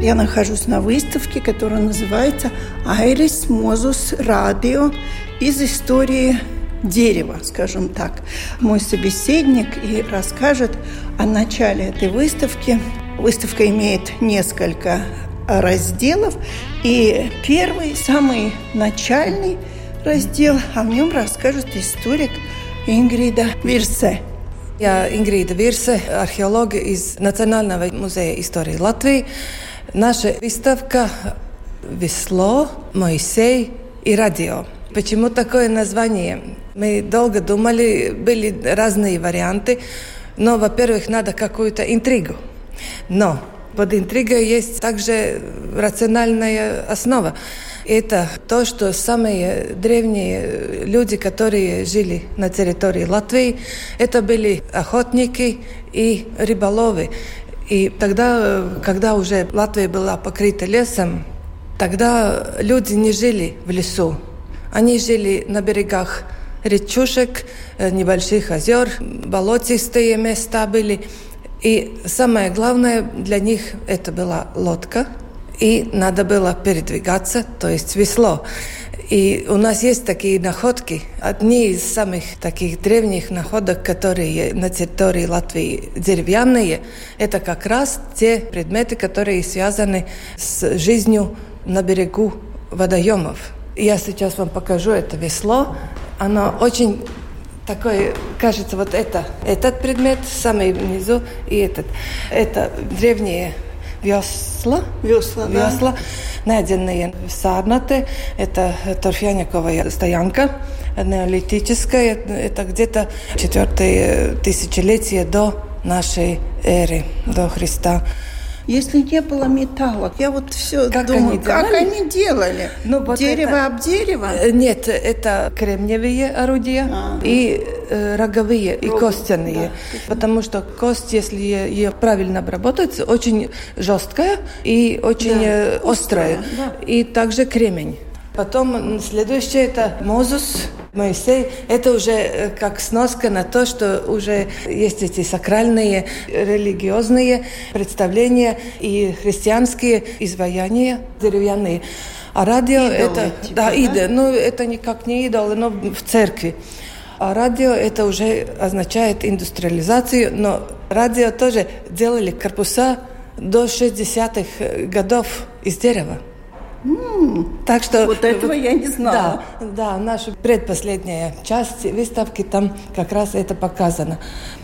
Я нахожусь на выставке, которая называется «Айрис Мозус Радио» из истории дерева, скажем так. Мой собеседник и расскажет о начале этой выставки. Выставка имеет несколько разделов, и первый, самый начальный раздел, о нем расскажет историк Ингрида Вирсе. Я Ингрида Вирсе, археолог из Национального музея истории Латвии. Наша выставка «Весло», «Моисей» и «Радио». Почему такое название? Мы долго думали, были разные варианты, но, во-первых, надо какую-то интригу. Но под интригой есть также рациональная основа. Это то, что самые древние люди, которые жили на территории Латвии, это были охотники и рыболовы. И тогда, когда уже Латвия была покрыта лесом, тогда люди не жили в лесу. Они жили на берегах речушек, э, небольших озер, болотистые места были. И самое главное для них это была лодка, и надо было передвигаться, то есть весло. И у нас есть такие находки. Одни из самых таких древних находок, которые на территории Латвии деревянные, это как раз те предметы, которые связаны с жизнью на берегу водоемов. Я сейчас вам покажу это весло. Оно очень такой, кажется, вот это, этот предмет, самый внизу, и этот. Это древние весла. Весла, да. Весла найденные в Сарнате. Это торфяниковая стоянка неолитическая. Это где-то четвертое тысячелетие до нашей эры, до Христа. Если не было металла, я вот все как думаю, они как делали? они делали? Ну, вот дерево это- об дерево? Э, Нет, это кремниевые орудия А. и э, роговые, и Роговые, костяные. Потому что кость, если ее правильно обработать, очень жесткая и очень Да, э, острая. да. И также кремень. Потом следующее это Мозус, Моисей. Это уже э, как сноска на то, что уже есть эти сакральные, религиозные представления и христианские изваяния деревянные. А радио Идолы, это типа, да, да? иде, ну это никак не идолы, но в церкви. А радио это уже означает индустриализацию, но радио тоже делали корпуса до 60-х годов из дерева. Так что Вот этого я не знала. Да, да, наша предпоследняя часть выставки там как раз это показано.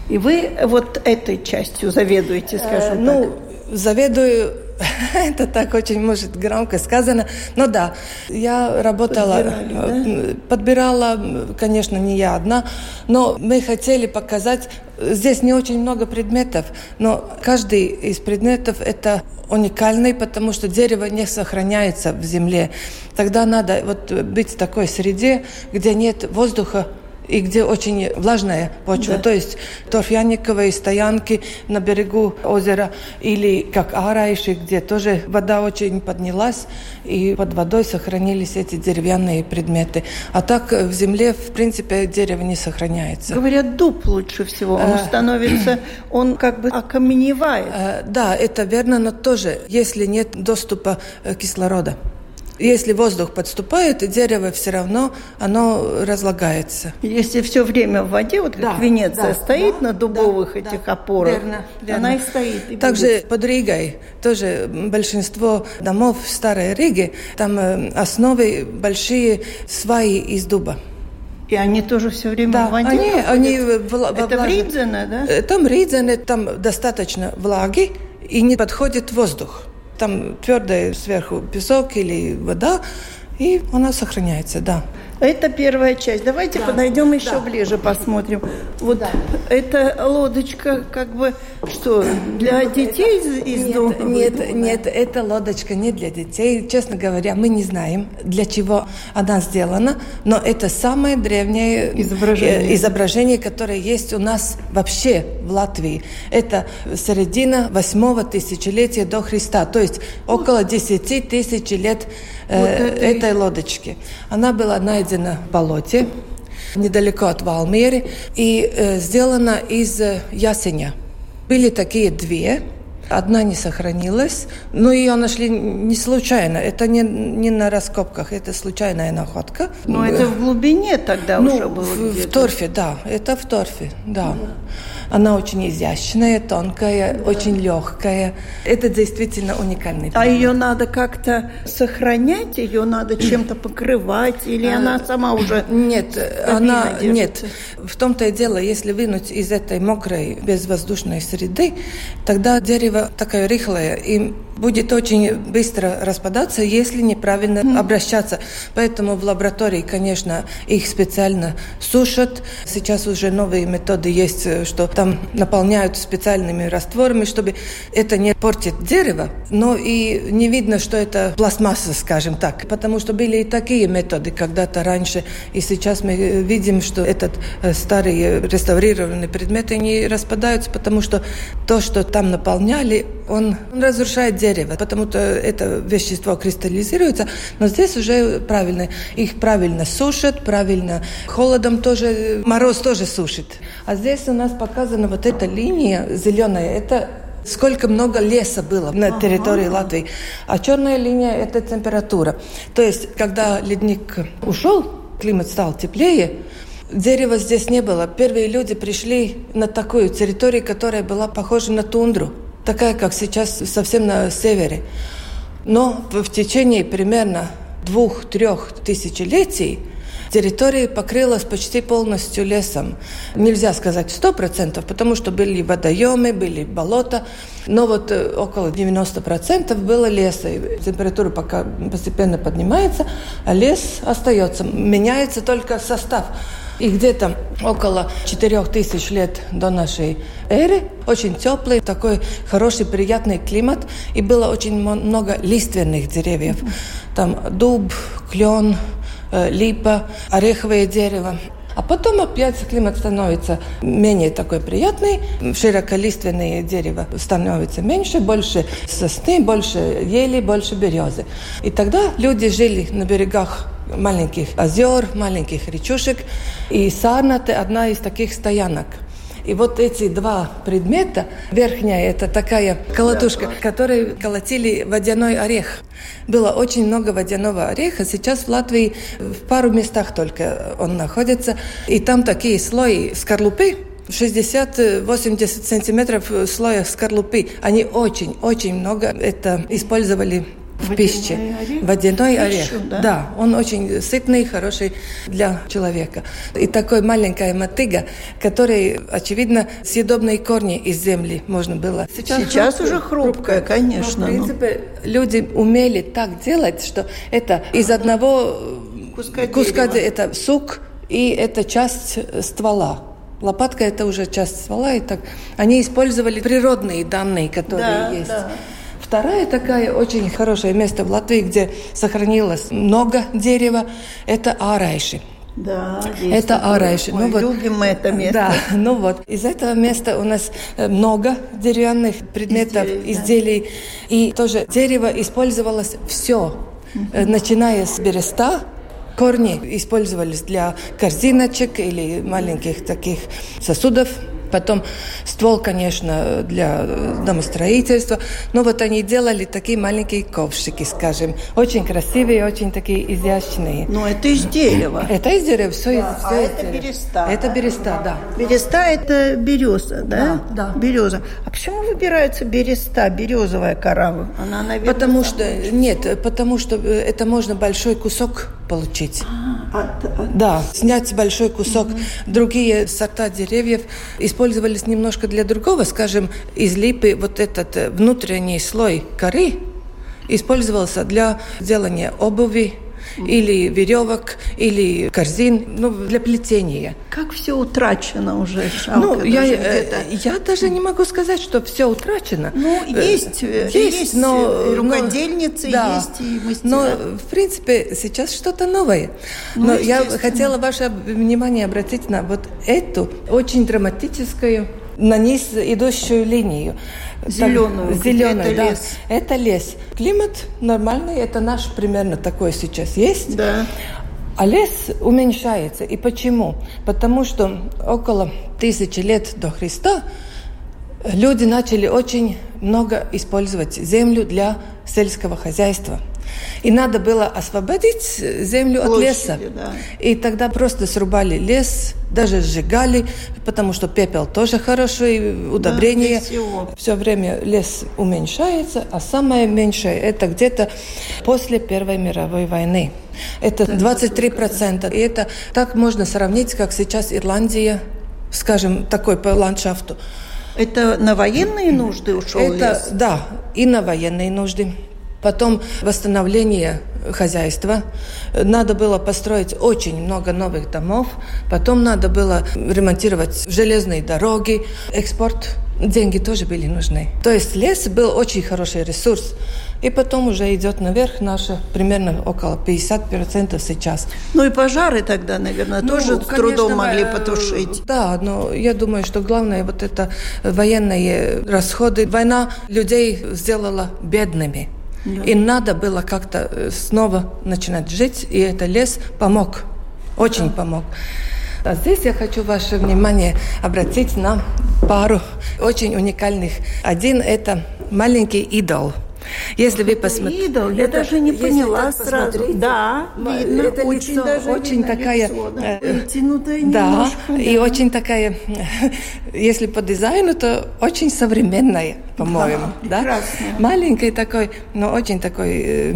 И вы вот этой частью заведуете, Э, скажем ну, заведую, это так очень, может, громко сказано, но да, я работала, Подбирали, э, подбирала, конечно, не я одна, но мы хотели показать, здесь не очень много предметов, но каждый из предметов это уникальный, потому что дерево не сохраняется в земле. Тогда надо вот быть в такой среде, где нет воздуха, и где очень влажная почва, Да. то есть торфяниковые стоянки на берегу озера или как Арайши, где тоже вода очень поднялась и под водой сохранились эти деревянные предметы. А так в земле, в принципе, дерево не сохраняется. Говорят, дуб лучше всего. Он Э. становится, он как бы окаменевает. Э, Да, это верно, но тоже, если нет доступа э, кислорода. Если воздух подступает, дерево все равно, оно разлагается. Если все время в воде, вот как Да, Венеция да, стоит да, на дубовых да, этих да. опорах, Верно, верно. она и стоит. и Также будет. под Ригой, тоже большинство домов в Старой Риге, там э, основы большие сваи из дуба. И они тоже все время Да, в воде они, находятся? они вла- во Это в Ридзене, да? Э, Там Ридзене, там достаточно влаги и не подходит воздух. Там твердый сверху песок или вода, и она сохраняется, да. Это первая часть. Давайте да. подойдем еще да. ближе, посмотрим. Вот да. эта лодочка, как бы, что, для детей из, из нет, дома? Нет, нет, эта лодочка не для детей. Честно говоря, мы не знаем, для чего она сделана, но это самое древнее изображение, изображение которое есть у нас вообще в Латвии. Это середина восьмого тысячелетия до Христа, то есть около десяти тысяч лет э, вот этой... этой лодочки. Она была найдена в болоте недалеко от Валмери и э, сделана из э, ясеня. Были такие две, Одна не сохранилась, но ее нашли не случайно. Это не, не на раскопках, это случайная находка. Но это в глубине тогда ну, уже было? В, в торфе, да. Это в торфе, да. да. Она очень изящная, тонкая, да. очень легкая. Это действительно уникальный. А ее надо как-то сохранять, ее надо чем-то покрывать, или а, она сама уже? Нет, она держится? нет. В том-то и дело, если вынуть из этой мокрой безвоздушной среды, тогда дерево такое рыхлое и будет очень быстро распадаться, если неправильно mm. обращаться. Поэтому в лаборатории, конечно, их специально сушат. Сейчас уже новые методы есть, что там наполняют специальными растворами, чтобы это не портит дерево, но и не видно, что это пластмасса, скажем так. Потому что были и такие методы когда-то раньше, и сейчас мы видим, что этот э, старый реставрированный предмет, они распадаются, потому что то, что там наполняли, он, он разрушает дерево, потому что это вещество кристаллизируется, но здесь уже правильно. Их правильно сушат, правильно холодом тоже, мороз тоже сушит. А здесь у нас пока показана вот эта линия зеленая, это сколько много леса было на территории ага. Латвии. А черная линия – это температура. То есть, когда ледник ушел, климат стал теплее, дерева здесь не было. Первые люди пришли на такую территорию, которая была похожа на тундру, такая, как сейчас совсем на севере. Но в течение примерно двух-трех тысячелетий – территория покрылась почти полностью лесом. Нельзя сказать сто процентов, потому что были водоемы, были болота, но вот э, около 90% было леса. И температура пока постепенно поднимается, а лес остается. Меняется только состав. И где-то около 4000 лет до нашей эры очень теплый, такой хороший, приятный климат. И было очень много лиственных деревьев. Там дуб, клен, Э, липа, ореховое дерево. А потом опять климат становится менее такой приятный, широколиственные дерева становятся меньше, больше сосны, больше ели, больше березы. И тогда люди жили на берегах маленьких озер, маленьких речушек, и Сарнаты – одна из таких стоянок – и вот эти два предмета, верхняя это такая колотушка, которой колотили водяной орех. Было очень много водяного ореха. Сейчас в Латвии в пару местах только он находится. И там такие слои скорлупы, 60-80 сантиметров слоя скорлупы. Они очень-очень много это использовали в пище. Орех? Водяной орех. Пищу, да? да, он очень сытный, хороший для человека. И такой маленькая мотыга, которой, очевидно, съедобные корни из земли можно было. Сейчас, Сейчас хрупкая, уже хрупкая, конечно. Но, в принципе, но... люди умели так делать, что это из одного куска, куска дерева. это сук, и это часть ствола. Лопатка это уже часть ствола, и так. Они использовали природные данные, которые да, есть. Да. Вторая такая очень хорошее место в Латвии, где сохранилось много дерева, это Арайши. Да, это Арайши. Мы ну, вот, любим это место. Да, ну вот. Из этого места у нас э, много деревянных предметов, изделий. изделий да. И тоже дерево использовалось все, угу. начиная с береста, корни использовались для корзиночек или маленьких таких сосудов Потом ствол, конечно, для домостроительства. Но вот они делали такие маленькие ковшики, скажем. Очень красивые, очень такие изящные. Но это из дерева. Это из дерева, все, да. из, все а из это дерева. береста. Это береста, да. Береста – это береза, да? Да, да. Береза. А почему выбирается береста, березовая кора? Она, наверное, потому что, нет, потому что э, это можно большой кусок получить. А, от, от... Да, снять большой кусок. Угу. Другие сорта деревьев использовались немножко для другого. Скажем, из липы вот этот э, внутренний слой коры использовался для делания обуви, или веревок, или корзин, ну, для плетения. Как все утрачено уже, жалко. Ну, я, э, я даже не могу сказать, что все утрачено. Ну, есть, есть, есть но, рукодельницы, но, да, есть и мастера. Но, в принципе, сейчас что-то новое. Ну, но я хотела ваше внимание обратить на вот эту очень драматическую на низ идущую линию. Зеленую. Так, зеленую, это да. лес. Это лес. Климат нормальный, это наш примерно такой сейчас есть. Да. А лес уменьшается. И почему? Потому что около тысячи лет до Христа люди начали очень много использовать землю для сельского хозяйства. И надо было освободить землю Площади, от леса. Да. И тогда просто срубали лес, даже сжигали, потому что пепел тоже хороший, удобрение. Да, Все время лес уменьшается, а самое меньшее это где-то после Первой мировой войны. Это 23%. И это так можно сравнить, как сейчас Ирландия, скажем, такой по ландшафту. Это на военные нужды ушел Это, лес? да, и на военные нужды. Потом восстановление хозяйства. Надо было построить очень много новых домов. Потом надо было ремонтировать железные дороги. Экспорт. Деньги тоже были нужны. То есть лес был очень хороший ресурс. И потом уже идет наверх наше примерно около 50% сейчас. Ну и пожары тогда, наверное, Ну, тоже с конечно, трудом могли потушить. Да, но я думаю, что главное вот это военные расходы. Война людей сделала бедными. И надо было как-то э, снова начинать жить, и это лес помог, очень помог. А здесь я хочу ваше внимание обратить на пару очень уникальных. Один – это маленький идол – если вы посмотрите... Идол, я Это- даже не поняла сразу. Да, видно, это очень лицо даже очень видно такая, лицо, да. э, Вытянутое Да, немножко. и очень такая, если по дизайну, то очень современная, по-моему. Да, прекрасно. Маленький такой, но очень такой э,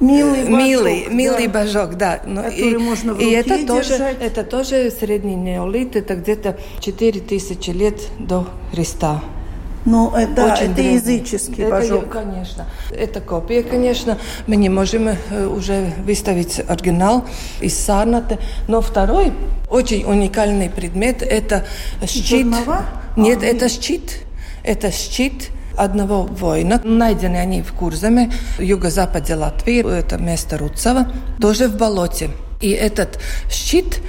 Милый божок, милый, да. милый божок, да. Который и, можно в и это тоже, держать. это тоже средний неолит, это где-то 4000 лет до Христа. Ну, э, да, Очень это древний. языческий Это, божок. Конечно. Это копия, конечно. Мы не можем э, уже выставить оригинал из Сарнаты. Но второй очень уникальный предмет – это щит. Жернова? Нет, А, это щит. Это щит одного воина. Найдены они в Курзаме, в юго-западе Латвии. Это место Руцева, тоже в болоте. И этот щит,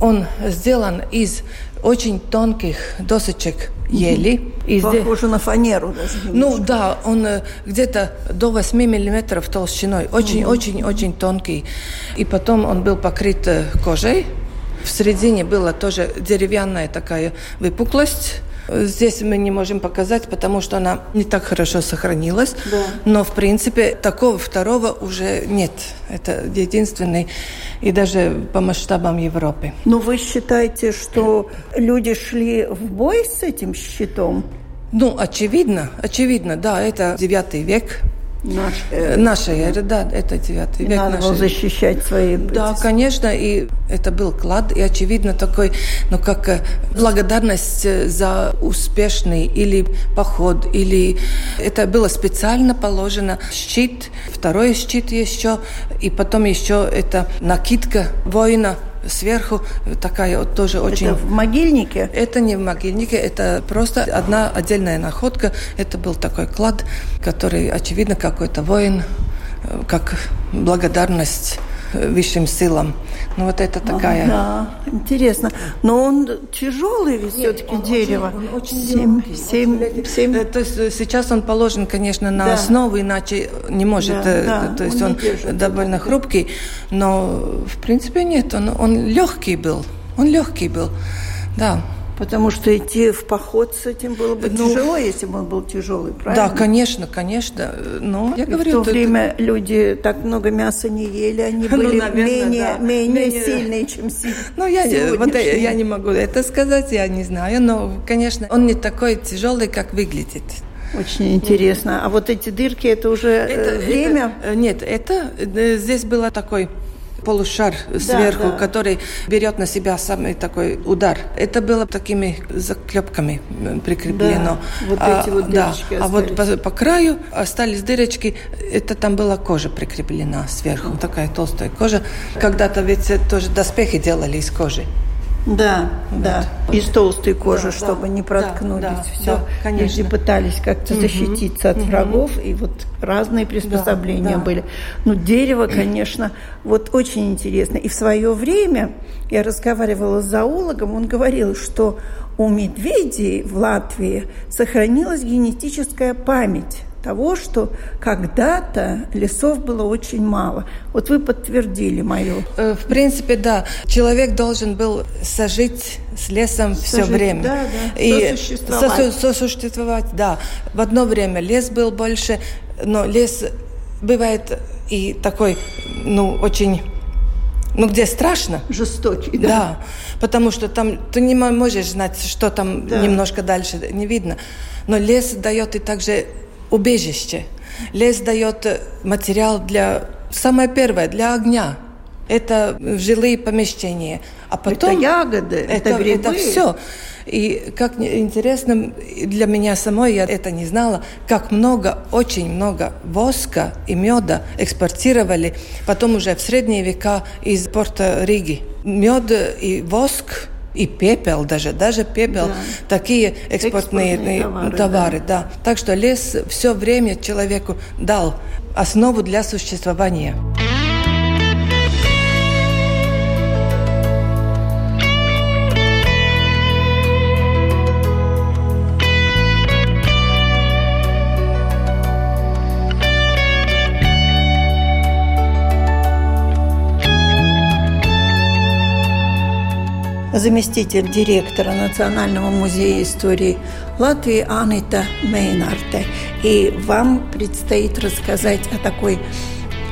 он сделан из очень тонких досочек ели. И Похоже на фанеру даже. ну немножко. да, он э, где-то до 8 миллиметров толщиной, очень-очень-очень тонкий. И потом он был покрыт э, кожей. В середине была тоже деревянная такая выпуклость. Здесь мы не можем показать, потому что она не так хорошо сохранилась. Да. Но, в принципе, такого второго уже нет. Это единственный, и даже по масштабам Европы. Но вы считаете, что люди шли в бой с этим щитом? Ну, очевидно, очевидно, да, это 9 век, Наш, Э, Наша эра, да, это 9 век. Надо было защищать свои... Да, конечно, и это был клад, и очевидно такой, ну как э, благодарность э, за успешный или поход, или это было специально положено. Щит, второй щит еще, и потом еще это накидка воина сверху, такая вот тоже очень... Это в могильнике? Это не в могильнике, это просто одна отдельная находка. Это был такой клад, который, очевидно, какой-то воин, э, как благодарность высшим силам. Ну вот это такая... Да, интересно. Но он тяжелый ведь все-таки дерево. Он очень семь- очень легкий. семь- Э, То есть э, сейчас он положен, конечно, на Да. основу, иначе не может. Да, э, да, то есть он он, держит. довольно хрупкий, но в принципе нет, он, он легкий был. Он легкий был, да. Потому что идти в поход с этим было бы Ну, тяжело, если бы он был тяжелый, правильно? Да, конечно, конечно. Но я И говорю, в то это- время люди так много мяса не ели, они Ну, были наверное, менее, да. менее, Менее- сильные, чем си- Ну, я, вот, я не могу это сказать, я не знаю, но, конечно, он не такой тяжелый, как выглядит. Очень интересно. А вот эти дырки, это уже э, время? это- нет, это э, здесь было такой полушар да, сверху, да. который берет на себя самый такой удар. Это было такими заклепками прикреплено. Да, вот а, эти вот дырочки да, А вот по, по краю остались дырочки, это там была кожа прикреплена сверху, такая толстая кожа. Когда-то ведь тоже доспехи делали из кожи. Да, вот. да. Из толстой кожи, да, чтобы да, не проткнулись. Да, Все. Да, конечно. Люди пытались как-то угу, защититься от угу. врагов, и вот разные приспособления да, да. были. Но дерево, конечно, вот очень интересно. И в свое время я разговаривала с зоологом, он говорил, что у медведей в Латвии сохранилась генетическая память того, что когда-то лесов было очень мало. Вот вы подтвердили мою. Э, в принципе, да. Человек должен был сожить с лесом сожить, все время. Да, да. И сосуществовать. сосуществовать, да. В одно время лес был больше, но лес бывает и такой, ну, очень ну, где страшно. Жестокий, да. Да, потому что там ты не можешь знать, что там да. немножко дальше не видно. Но лес дает и также убежище. Лес дает э, материал для, самое первое, для огня. Это жилые помещения. А потом... Это ягоды, это, это грибы. Это все. И как интересно для меня самой, я это не знала, как много, очень много воска и меда экспортировали потом уже в средние века из порта Риги. Мед и воск и пепел даже, даже пепел, да. такие экспортные, экспортные товары. товары да. да. Так что лес все время человеку дал основу для существования. Заместитель директора Национального музея истории Латвии Анита Мейнарте. И вам предстоит рассказать о такой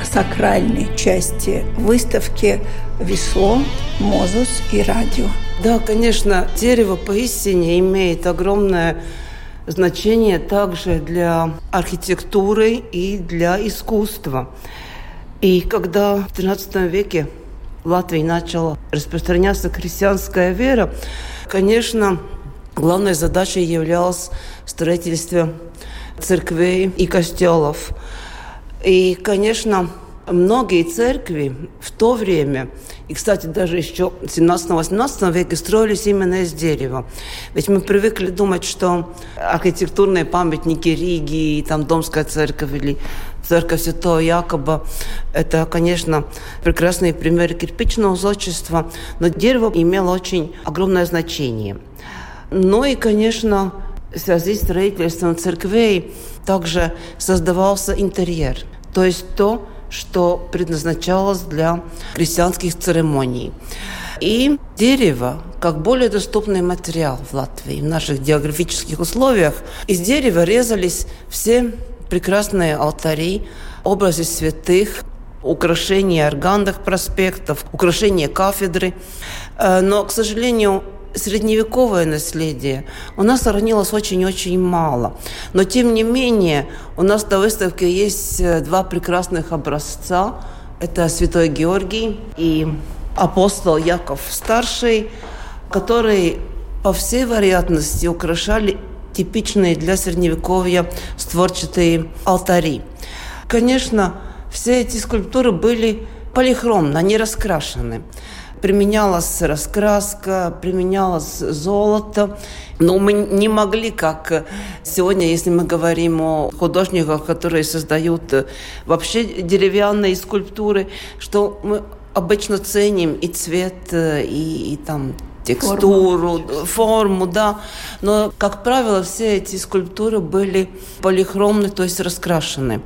сакральной части выставки «Весло», «Мозус» и «Радио». Да, конечно, дерево поистине имеет огромное значение также для архитектуры и для искусства. И когда в XIII веке в Латвии начала распространяться христианская вера, конечно, главной задачей являлось строительство церквей и костелов. И, конечно, многие церкви в то время, и, кстати, даже еще в 17-18 веке строились именно из дерева. Ведь мы привыкли думать, что архитектурные памятники Риги, там Домская церковь или церковь Святого Якоба, это, конечно, прекрасные примеры кирпичного зодчества, но дерево имело очень огромное значение. Ну и, конечно, в связи с строительством церквей также создавался интерьер, то есть то, что предназначалось для крестьянских церемоний. И дерево, как более доступный материал в Латвии, в наших географических условиях, из дерева резались все прекрасные алтари, образы святых, украшения органных проспектов, украшения кафедры. Э, но, к сожалению, средневековое наследие у нас сохранилось очень-очень мало. Но, тем не менее, у нас на выставке есть э, два прекрасных образца. Это Святой Георгий и апостол Яков Старший, которые, по всей вероятности, украшали типичные для Средневековья створчатые алтари. Конечно, все эти скульптуры были полихромно, они раскрашены применялась раскраска, применялось золото. Но мы не могли, как сегодня, если мы говорим о художниках, которые создают э, вообще деревянные скульптуры, что мы обычно ценим и цвет, э, и, и там текстуру, форму. форму, да. Но, как правило, все эти скульптуры были полихромны, то есть раскрашены.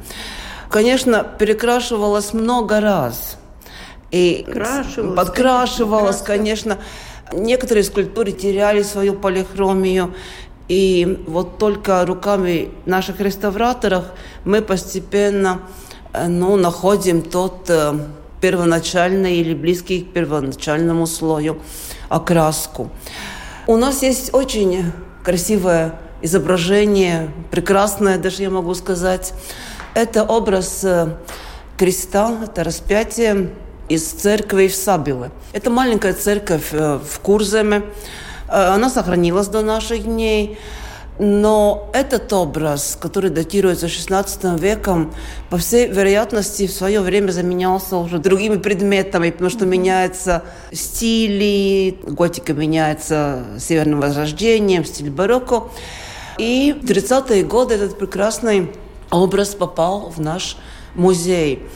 Конечно, перекрашивалось много раз. И Крашивалось, подкрашивалось, конечно. Некоторые скульптуры теряли свою полихромию. И вот только руками наших реставраторов мы постепенно э, ну, находим тот э, первоначальный или близкий к первоначальному слою окраску. У нас есть очень красивое изображение, прекрасное даже, я могу сказать. Это образ э, креста, это распятие из церкви в Сабиле. Это маленькая церковь э, в Курземе. Э, она сохранилась до наших дней. Но этот образ, который датируется XVI веком, по всей вероятности в свое время заменялся уже другими предметами, потому что меняются стили, готика меняется северным возрождением, стиль барокко. И в 30-е годы этот прекрасный образ попал в наш музей.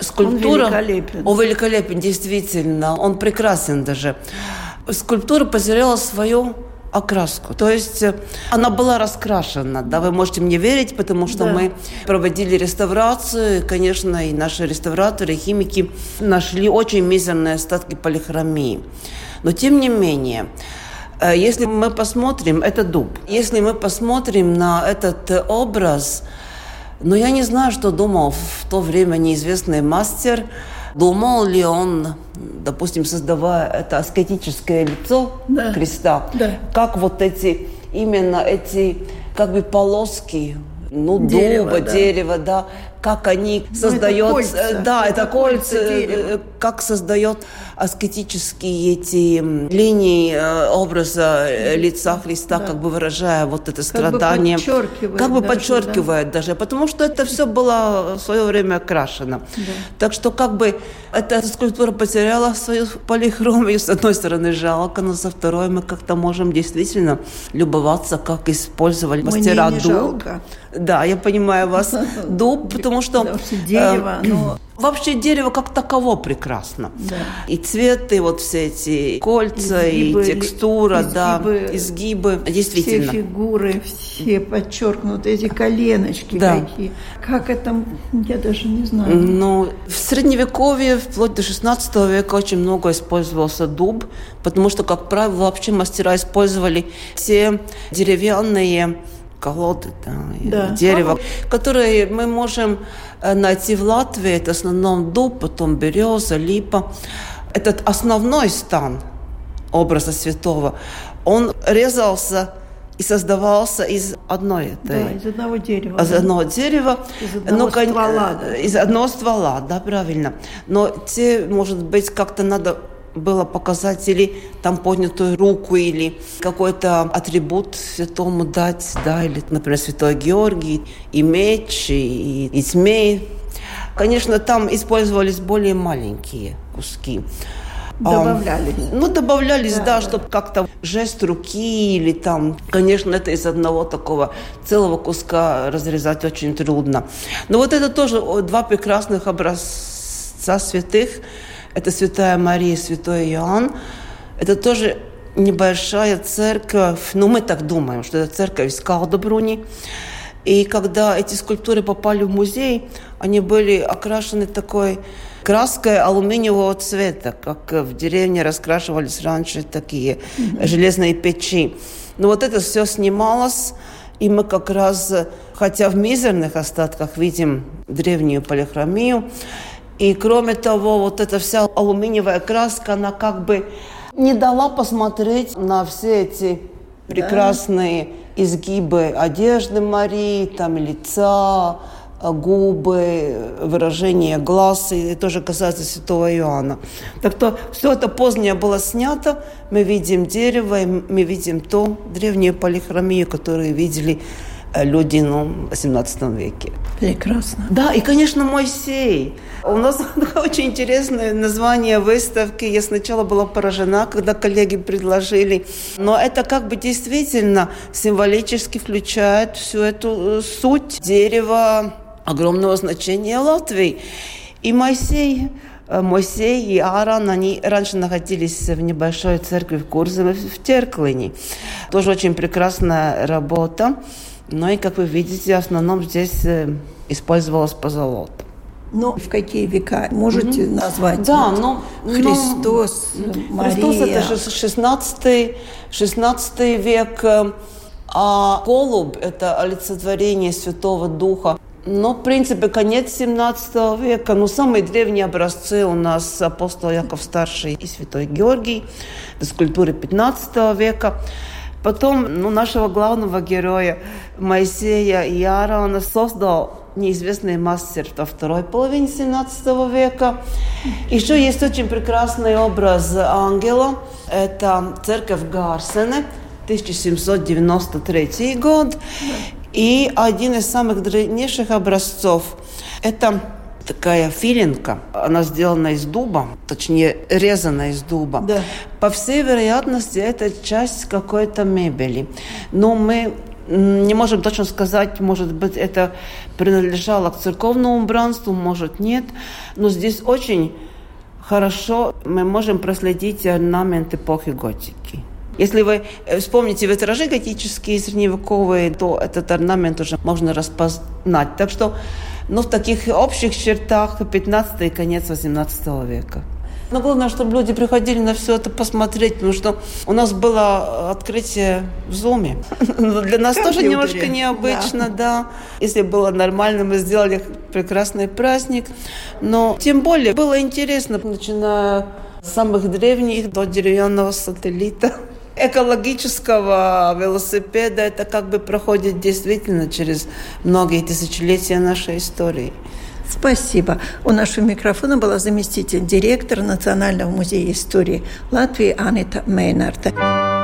Скульптура... Он великолепен. Он великолепен, действительно. Он прекрасен даже. Скульптура потеряла свою окраску. То есть э, она была раскрашена, да, вы можете мне верить, потому что да. мы проводили реставрацию, конечно, и наши реставраторы, химики нашли очень мизерные остатки полихромии. Но тем не менее, э, если мы посмотрим, это дуб, если мы посмотрим на этот э, образ, но я не знаю, что думал в то время неизвестный мастер, Думал ли он, допустим, создавая это аскетическое лицо да. креста, да. как вот эти, именно эти как бы полоски ну, дерево, дуба, да. дерево, да, как они ну, создают, это кольца, э, да, это, это кольца, кольца э, как создает аскетические эти линии э, образа лица Христа, да. как бы выражая вот это страдание, как бы подчеркивает, как бы даже, подчеркивает да. даже, потому что это все было в свое время окрашено, да. так что как бы эта скульптура потеряла свою полихромию, с одной стороны жалко, но со второй мы как-то можем действительно любоваться, как использовали мастера дуб. Жалко. Да, я понимаю вас. Дуб, потому что... Дерево, но Вообще дерево как таково прекрасно. Да. И цветы, вот все эти кольца, изгибы, и текстура, изгибы, да, изгибы. Действительно. Все фигуры, все подчеркнуты, эти коленочки да. какие. Как это, я даже не знаю. Ну, в Средневековье, вплоть до 16 века очень много использовался дуб, потому что, как правило, вообще мастера использовали все деревянные колоды, да, да. дерево, которые мы можем э, найти в Латвии. Это в основном дуб, потом береза, липа. Этот основной стан образа святого, он резался и создавался из одной этой... Да, из одного дерева. Из одного дерева. Из одного ну, ствола. Да. Из одного ствола, да, правильно. Но те, может быть, как-то надо было показать или там поднятую руку, или какой-то атрибут святому дать, да, или, например, святой Георгий, и меч, и, и змей. Конечно, там использовались более маленькие куски. Добавлялись. А, ну, добавлялись, да, да, да. чтобы как-то жест руки или там, конечно, это из одного такого целого куска разрезать очень трудно. Но вот это тоже два прекрасных образца святых, это Святая Мария, Святой Иоанн. Это тоже небольшая церковь, ну мы так думаем, что это церковь из Калдобруни. И когда эти скульптуры попали в музей, они были окрашены такой краской алюминиевого цвета, как в деревне раскрашивались раньше такие mm-hmm. железные печи. Но вот это все снималось, и мы как раз, хотя в мизерных остатках видим древнюю полихромию, и кроме того, вот эта вся алюминиевая краска, она как бы не дала посмотреть на все эти прекрасные да. изгибы одежды Марии, там лица, губы, выражение глаз, и тоже касается святого Иоанна. Так то все это позднее было снято, мы видим дерево, мы видим то древнюю полихромию, которую видели люди ну, в 18 веке. Прекрасно. Да, и, конечно, Моисей. У нас очень интересное название выставки. Я сначала была поражена, когда коллеги предложили. Но это как бы действительно символически включает всю эту э, суть дерева огромного значения Латвии. И Моисей э, Моисей и Аарон, они раньше находились в небольшой церкви в Курзове, в Терклине. Тоже очень прекрасная работа. Ну и, как вы видите, в основном здесь э, использовалась позолота. Ну, в какие века? Можете mm-hmm. назвать? Да, вот ну, Христос, ну, Мария. Христос это 16, 16 век, э, а голубь – это олицетворение Святого Духа. Но, в принципе, конец 17 века. Ну, самые древние образцы у нас апостол Яков Старший и Святой Георгий, это скульптуры 15 века. Потом ну, нашего главного героя Моисея и Аарона создал неизвестный мастер во второй половине 17 века. Еще есть очень прекрасный образ ангела. Это церковь Гарсене, 1793 год. И один из самых древнейших образцов – это такая филинка. Она сделана из дуба, точнее, резана из дуба. Да. По всей вероятности, это часть какой-то мебели. Но мы не можем точно сказать, может быть, это принадлежало к церковному убранству, может, нет. Но здесь очень хорошо мы можем проследить орнамент эпохи готики. Если вы э, вспомните витражи готические средневековые, то этот орнамент уже можно распознать. Так что, ну, в таких общих чертах 15 и конец 18 века. Но главное, чтобы люди приходили на все это посмотреть, потому что у нас было открытие в Зуме. Для нас тоже немножко необычно, да. да. Если было нормально, мы сделали прекрасный праздник. Но тем более было интересно, начиная с самых древних до деревянного сателлита экологического велосипеда это как бы проходит действительно через многие тысячелетия нашей истории. Спасибо. У нашего микрофона была заместитель директора Национального музея истории Латвии Анита Мейнарта.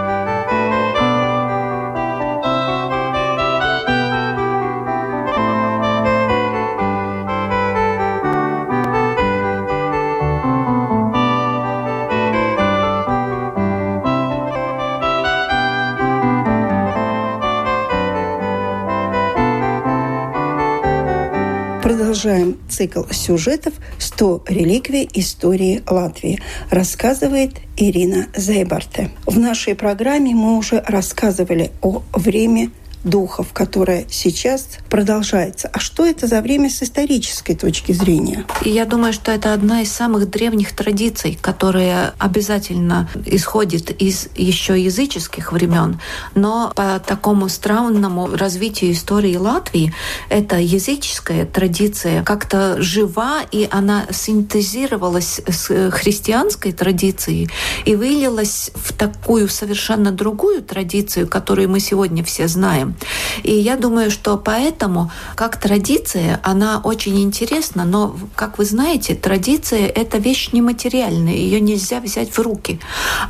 Цикл сюжетов «100 реликвий истории Латвии», рассказывает Ирина Зейбарте. В нашей программе мы уже рассказывали о время духов, которое сейчас продолжается. А что это за время с исторической точки зрения? Я думаю, что это одна из самых древних традиций, которая обязательно исходит из еще языческих времен. Но по такому странному развитию истории Латвии эта языческая традиция как-то жива, и она синтезировалась с христианской традицией и вылилась в такую совершенно другую традицию, которую мы сегодня все знаем. И я думаю, что поэтому, как традиция, она очень интересна, но, как вы знаете, традиция — это вещь нематериальная, ее нельзя взять в руки.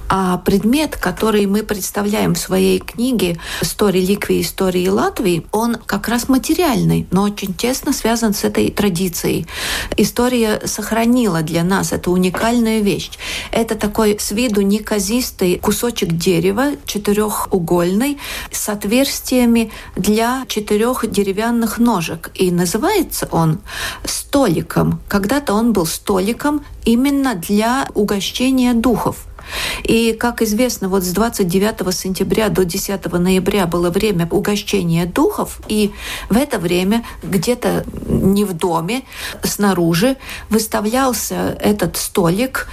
А предмет, который мы представляем в своей книге «100 реликвий истории Латвии», он как раз материальный, но очень тесно связан с этой традицией. История сохранила для нас эту уникальную вещь. Это такой с виду неказистый кусочек дерева, четырехугольный, с отверстиями формами для четырех деревянных ножек. И называется он столиком. Когда-то он был столиком именно для угощения духов. И, как известно, вот с 29 сентября до 10 ноября было время угощения духов, и в это время где-то не в доме, снаружи выставлялся этот столик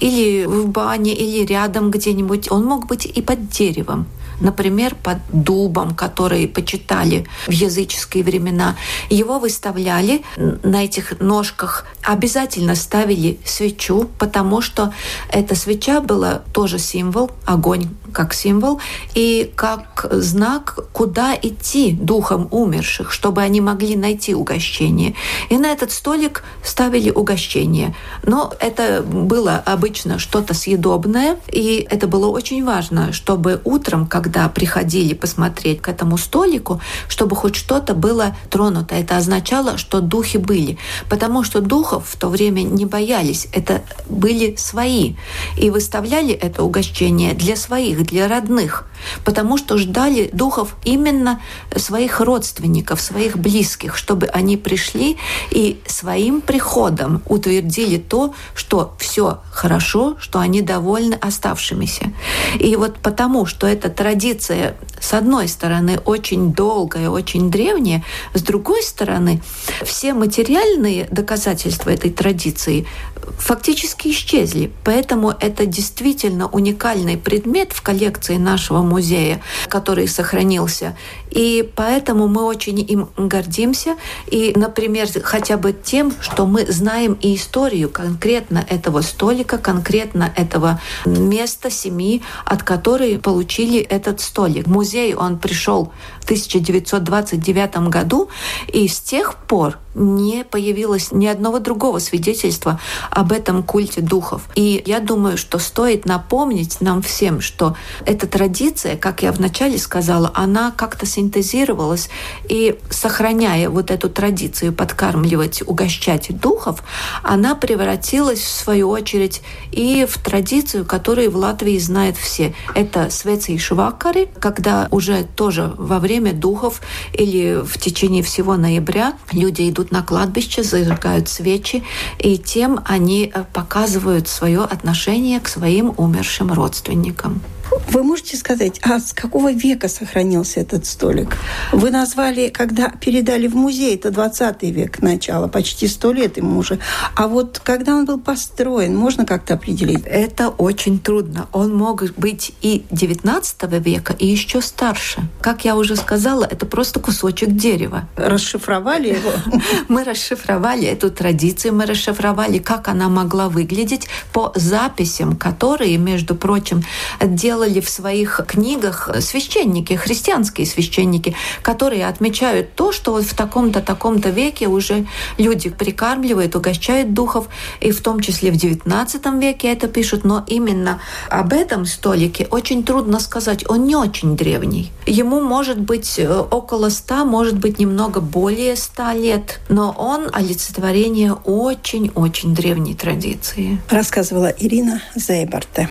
или в бане, или рядом где-нибудь. Он мог быть и под деревом например, под дубом, который почитали в языческие времена. Его выставляли на этих ножках, обязательно ставили свечу, потому что эта свеча была тоже символ, огонь как символ, и как знак, куда идти духом умерших, чтобы они могли найти угощение. И на этот столик ставили угощение. Но это было обычно что-то съедобное, и это было очень важно, чтобы утром, когда когда приходили посмотреть к этому столику, чтобы хоть что-то было тронуто. Это означало, что духи были. Потому что духов в то время не боялись. Это были свои. И выставляли это угощение для своих, для родных. Потому что ждали духов именно своих родственников, своих близких, чтобы они пришли и своим приходом утвердили то, что все хорошо, что они довольны оставшимися. И вот потому, что это традиция традиция, с одной стороны, очень долгая, очень древняя, с другой стороны, все материальные доказательства этой традиции фактически исчезли. Поэтому это действительно уникальный предмет в коллекции нашего музея, который сохранился. И поэтому мы очень им гордимся. И, например, хотя бы тем, что мы знаем и историю конкретно этого столика, конкретно этого места семьи, от которой получили этот столик. Музей он пришел 1929 году, и с тех пор не появилось ни одного другого свидетельства об этом культе духов. И я думаю, что стоит напомнить нам всем, что эта традиция, как я вначале сказала, она как-то синтезировалась, и сохраняя вот эту традицию подкармливать, угощать духов, она превратилась, в свою очередь, и в традицию, которую в Латвии знают все. Это свецы и швакари, когда уже тоже во время духов или в течение всего ноября люди идут идут на кладбище, зажигают свечи, и тем они э, показывают свое отношение к своим умершим родственникам. Вы можете сказать, а с какого века сохранился этот столик? Вы назвали, когда передали в музей, это 20 век начало, почти сто лет ему уже. А вот когда он был построен, можно как-то определить? Это очень трудно. Он мог быть и 19 века, и еще старше. Как я уже сказала, это просто кусочек дерева. Расшифровали его? Мы расшифровали эту традицию, мы расшифровали, как она могла выглядеть по записям, которые, между прочим, делали делали в своих книгах священники, христианские священники, которые отмечают то, что вот в таком-то, таком-то веке уже люди прикармливают, угощают духов, и в том числе в XIX веке это пишут, но именно об этом столике очень трудно сказать, он не очень древний. Ему может быть около ста, может быть немного более ста лет, но он олицетворение очень-очень древней традиции. Рассказывала Ирина Зейбарте.